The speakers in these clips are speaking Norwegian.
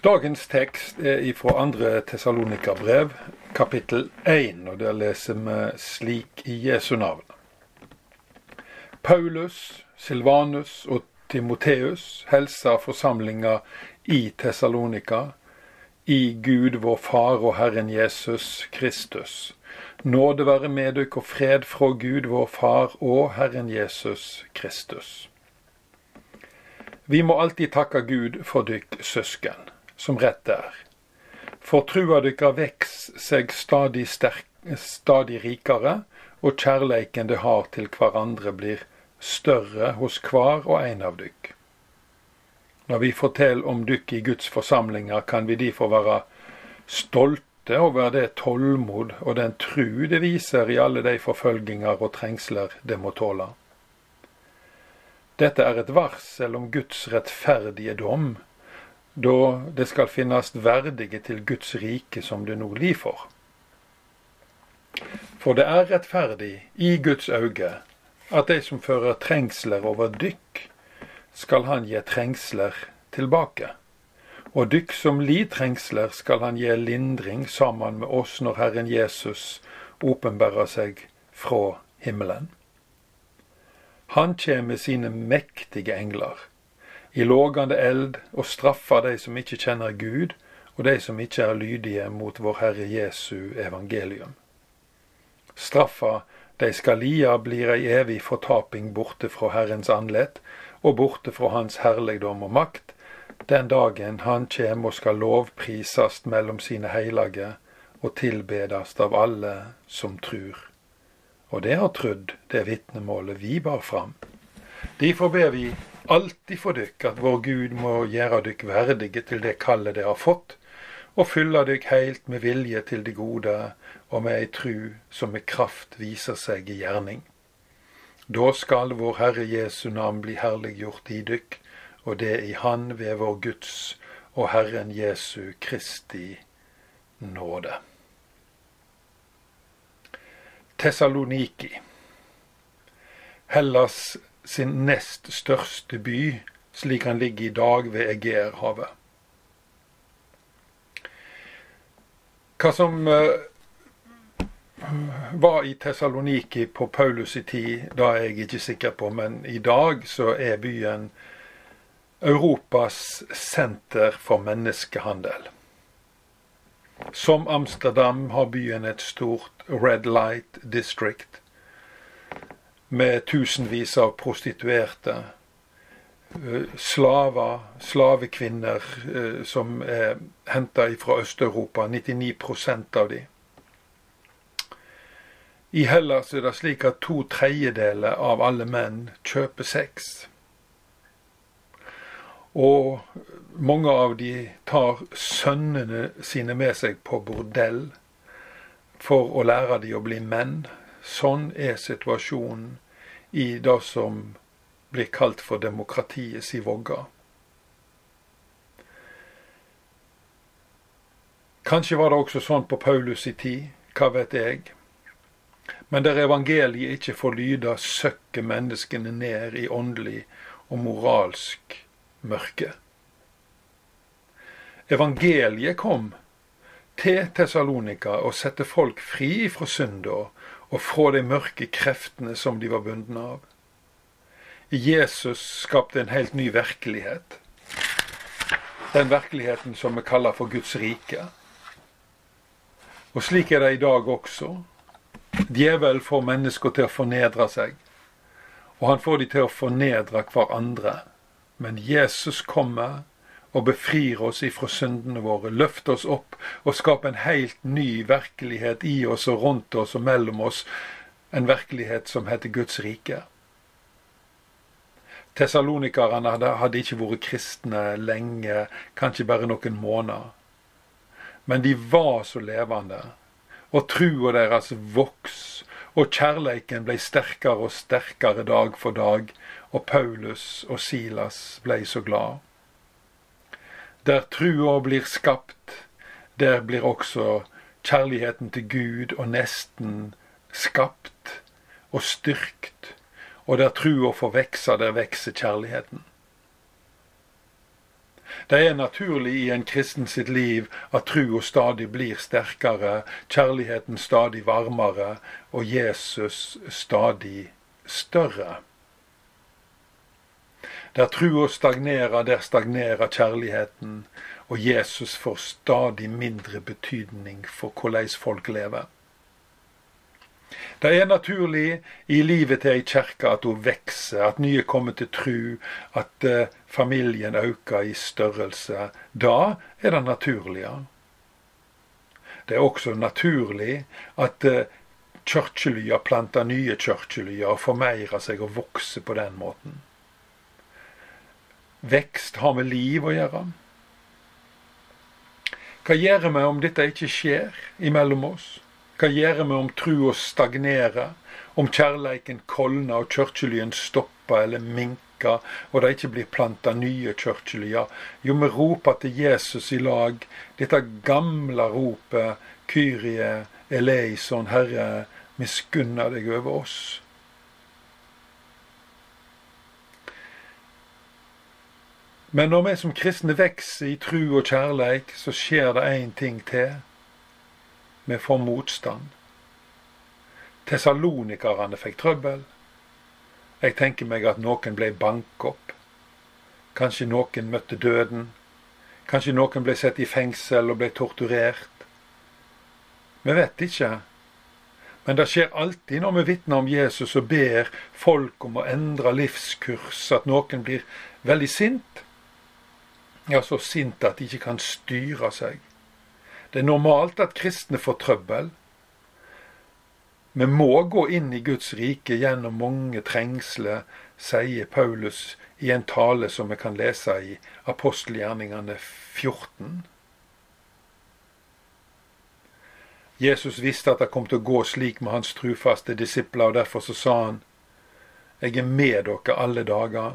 Dagens tekst er ifra andre Tessalonika-brev, kapittel 1, og der leser vi slik i Jesu navn. Paulus, Silvanus og Timoteus helser forsamlinga i Tessalonika, i Gud vår Far og Herren Jesus Kristus. Nåde være med dere og fred fra Gud vår Far og Herren Jesus Kristus. Vi må alltid takke Gud for dykk søsken som rett er. For trua dykka veks seg stadig, sterk, stadig rikere, og kjærleiken det har til hverandre blir større hos hver og en av dykk. Når vi forteller om dykk i Guds forsamlinger, kan vi derfor være stolte over det tålmod og den tru det viser i alle de forfølginger og trengsler det må tåle. Dette er et varsel om Guds rettferdige dom, da det skal finnes verdige til Guds rike som det nå lir for. For det er rettferdig i Guds øyne at de som fører trengsler over dykk, skal han gi trengsler tilbake. Og dykk som li trengsler, skal han gi lindring sammen med oss når Herren Jesus åpenbærer seg fra himmelen. Han kjem med sine mektige engler i lågande eld og straffer de som ikke kjenner Gud, og de som ikke er lydige mot vår Herre Jesu evangelium. Straffa de skal lia blir ei evig fortaping borte fra Herrens andlet og borte fra Hans herligdom og makt, den dagen Han kjem og skal lovprisast mellom sine heilage og tilbedast av alle som trur. Og det har trudd det vitnemålet vi bar fram. Derfor ber vi alltid for dykk at vår Gud må gjøre dykk verdige til det kallet de har fått, og fylle dykk heilt med vilje til det gode og med ei tru som med kraft viser seg i gjerning. Da skal vår Herre Jesu navn bli herliggjort i dykk, og det i Han ved vår Guds og Herren Jesu Kristi nåde. Tessaloniki. Hellas sin nest største by, slik han ligger i dag ved Egeerhavet. Hva som uh, var i Tessaloniki på Paulus' i tid, da er jeg ikke sikker på, men i dag så er byen Europas senter for menneskehandel. Som Amsterdam har byen et stort Red Light District med tusenvis av prostituerte. Eh, slaver, slavekvinner eh, som er henta fra Øst-Europa. 99% av de. I Hellas er det slik at to tredjedeler av alle menn kjøper sex. Og mange av de tar sønnene sine med seg på bordell for å lære de å bli menn. Sånn er situasjonen i det som blir kalt for demokratiets i vogga. Kanskje var det også sånn på Paulus i tid, hva vet jeg. Men der evangeliet ikke får lyde, søkker menneskene ned i åndelig og moralsk mørke. Evangeliet kom til Tessalonika og sette folk fri fra synda og fra de mørke kreftene som de var bundne av. Jesus skapte en helt ny virkelighet. Den virkeligheten som vi kaller for Guds rike. Og slik er det i dag også. Djevel får mennesker til å fornedre seg, og han får de til å fornedre hverandre. Men Jesus kommer og befrir oss ifra syndene våre, løft oss opp og skap en helt ny virkelighet i oss og rundt oss og mellom oss, en virkelighet som heter Guds rike. Tessalonikerne hadde ikke vært kristne lenge, kanskje bare noen måneder. Men de var så levende, og trua deres voks, og kjærleiken ble sterkere og sterkere dag for dag, og Paulus og Silas ble så glad. Der trua blir skapt, der blir også kjærligheten til Gud og nesten skapt og styrkt. Og der trua får vekse, der vekser kjærligheten. Det er naturlig i en kristen sitt liv at trua stadig blir sterkere, kjærligheten stadig varmere og Jesus stadig større. Der trua stagnerer, der stagnerer kjærligheten, og Jesus får stadig mindre betydning for hvordan folk lever. Det er naturlig i livet til ei kjerke at hun vokser, at nye kommer til tru, at uh, familien øker i størrelse. Da er det naturlige. Det er også naturlig at uh, kirkelya planter nye kirkelyer og formeirer seg og vokser på den måten. Vekst har med liv å gjøre. Hva gjør vi om dette ikke skjer imellom oss? Hva gjør vi om trua stagnerer, om kjærleiken kolner og kirkelyen stopper eller minker, og det ikke blir planta nye kirkelyer? Jo, vi roper til Jesus i lag, dette gamle ropet, Kyrie eleison, Herre, miskunna deg over oss. Men når vi som kristne vokser i tru og kjærleik, så skjer det én ting til. Vi får motstand. Tessalonikerne fikk trøbbel. Jeg tenker meg at noen ble banket opp. Kanskje noen møtte døden. Kanskje noen ble satt i fengsel og ble torturert. Vi vet ikke. Men det skjer alltid når vi vitner om Jesus og ber folk om å endre livskurs, at noen blir veldig sint ja, så sint at de ikke kan styre seg. Det er normalt at kristne får trøbbel. Vi må gå inn i Guds rike gjennom mange trengsler, sier Paulus i en tale som vi kan lese i apostelgjerningene 14. Jesus visste at det kom til å gå slik med hans trufaste disipler, og derfor så sa han, Jeg er med dere alle dager.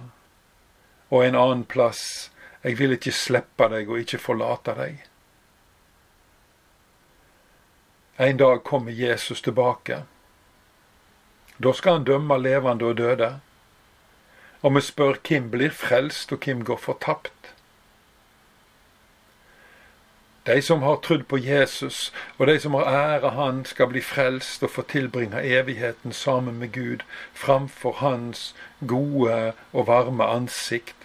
Og en annen plass jeg vil ikke slippe deg og ikke forlate deg. En dag kommer Jesus tilbake. Da skal han dømme levende og døde. Og vi spør hvem blir frelst, og hvem går fortapt. De som har trodd på Jesus, og de som har ære Han, skal bli frelst og få tilbringe evigheten sammen med Gud framfor Hans gode og varme ansikt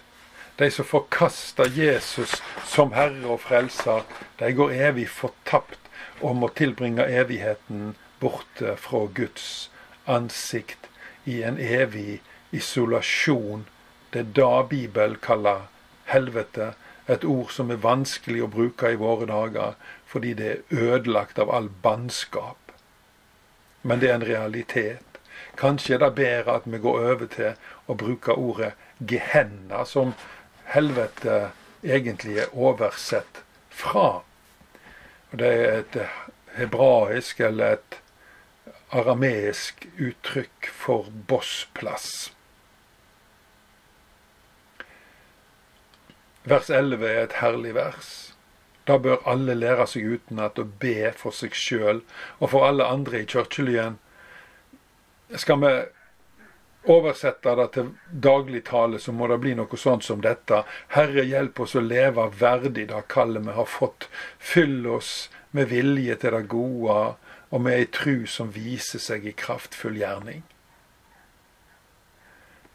de som forkaster Jesus som Herre og Frelser, de går evig fortapt og må tilbringe evigheten borte fra Guds ansikt i en evig isolasjon. Det er da Bibelen kaller helvete, et ord som er vanskelig å bruke i våre dager, fordi det er ødelagt av all bannskap. Men det er en realitet. Kanskje er det bedre at vi går over til å bruke ordet Gehenna, som helvete egentlig er oversett fra. Og Det er et hebraisk eller et arameisk uttrykk for bossplass. Vers 11 er et herlig vers. Da bør alle lære seg utenat å be for seg sjøl og for alle andre i kirkelyen. Skal vi oversetter det til dagligtale, så må det bli noe sånt som dette. Herre, hjelp oss å leve verdig det kallet vi har fått. Fyll oss med vilje til det gode, og med ei tru som viser seg i kraftfull gjerning.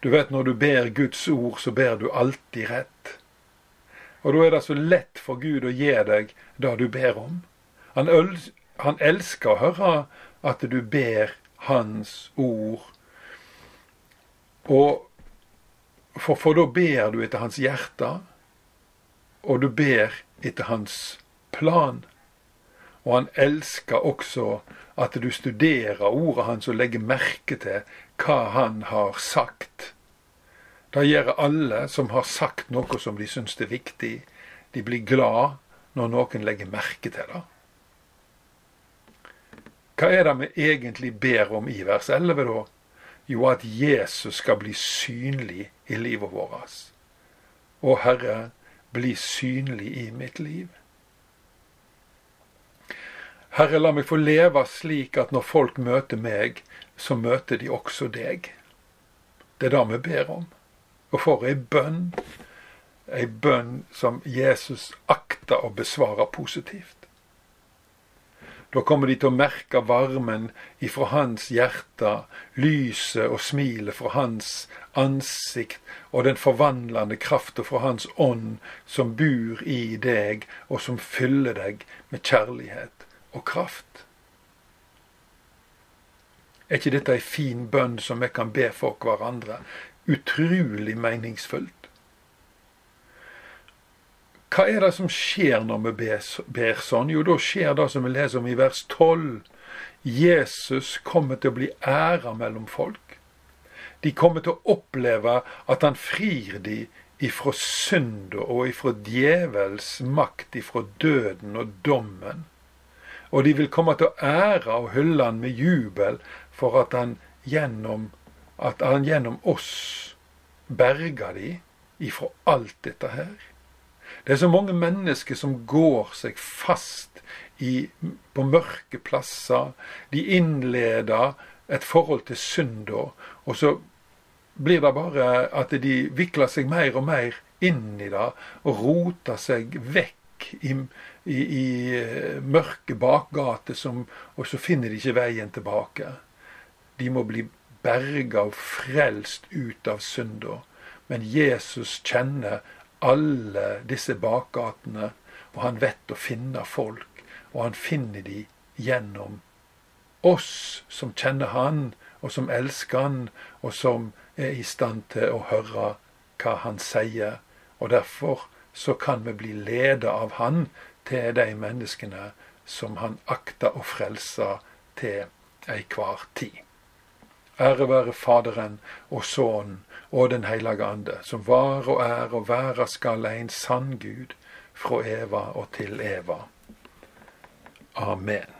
Du vet, når du ber Guds ord, så ber du alltid rett. Og da er det så lett for Gud å gi deg det du ber om. Han, han elsker å høre at du ber Hans ord og for, for da ber du etter hans hjerte, og du ber etter hans plan. Og han elsker også at du studerer ordet hans og legger merke til hva han har sagt. Det gjør alle som har sagt noe som de syns er viktig. De blir glad når noen legger merke til det. Hva er det vi egentlig ber om i vers 11, da? Jo, at Jesus skal bli synlig i livet vårt. Å Herre, bli synlig i mitt liv. Herre, la meg få leve slik at når folk møter meg, så møter de også deg. Det er det vi ber om. Og for ei bønn. ei bønn som Jesus akter å besvare positivt. Da kommer de til å merke varmen ifra hans hjerte, lyset og smilet fra hans ansikt og den forvandlende krafta fra hans ånd som bor i deg, og som fyller deg med kjærlighet og kraft. Er ikke dette ei fin bønn som vi kan be for hverandre? Utrolig meningsfullt. Hva er det som skjer når vi ber, sånn? Jo, da skjer det som vi leser om i vers 12. Jesus kommer til å bli æra mellom folk. De kommer til å oppleve at han frir de ifra synda og ifra djevels makt, ifra døden og dommen. Og de vil komme til å ære og hylle han med jubel for at han gjennom, at han gjennom oss berger de ifra alt dette her. Det er så mange mennesker som går seg fast i, på mørke plasser. De innleder et forhold til synda, og så blir det bare at de vikler seg mer og mer inn i det og roter seg vekk i, i, i eh, mørke bakgater, og så finner de ikke veien tilbake. De må bli berga og frelst ut av synda. Men Jesus kjenner alle disse bakgatene, og han vet å finne folk, og han finner de gjennom oss som kjenner han, og som elsker han, og som er i stand til å høre hva han sier. Og derfor så kan vi bli ledet av han til de menneskene som han akter å frelse til ei hver tid. Ære være Faderen og Sønnen og Den hellige ande, som var og er og være skal en sann Gud, fra Eva og til Eva. Amen.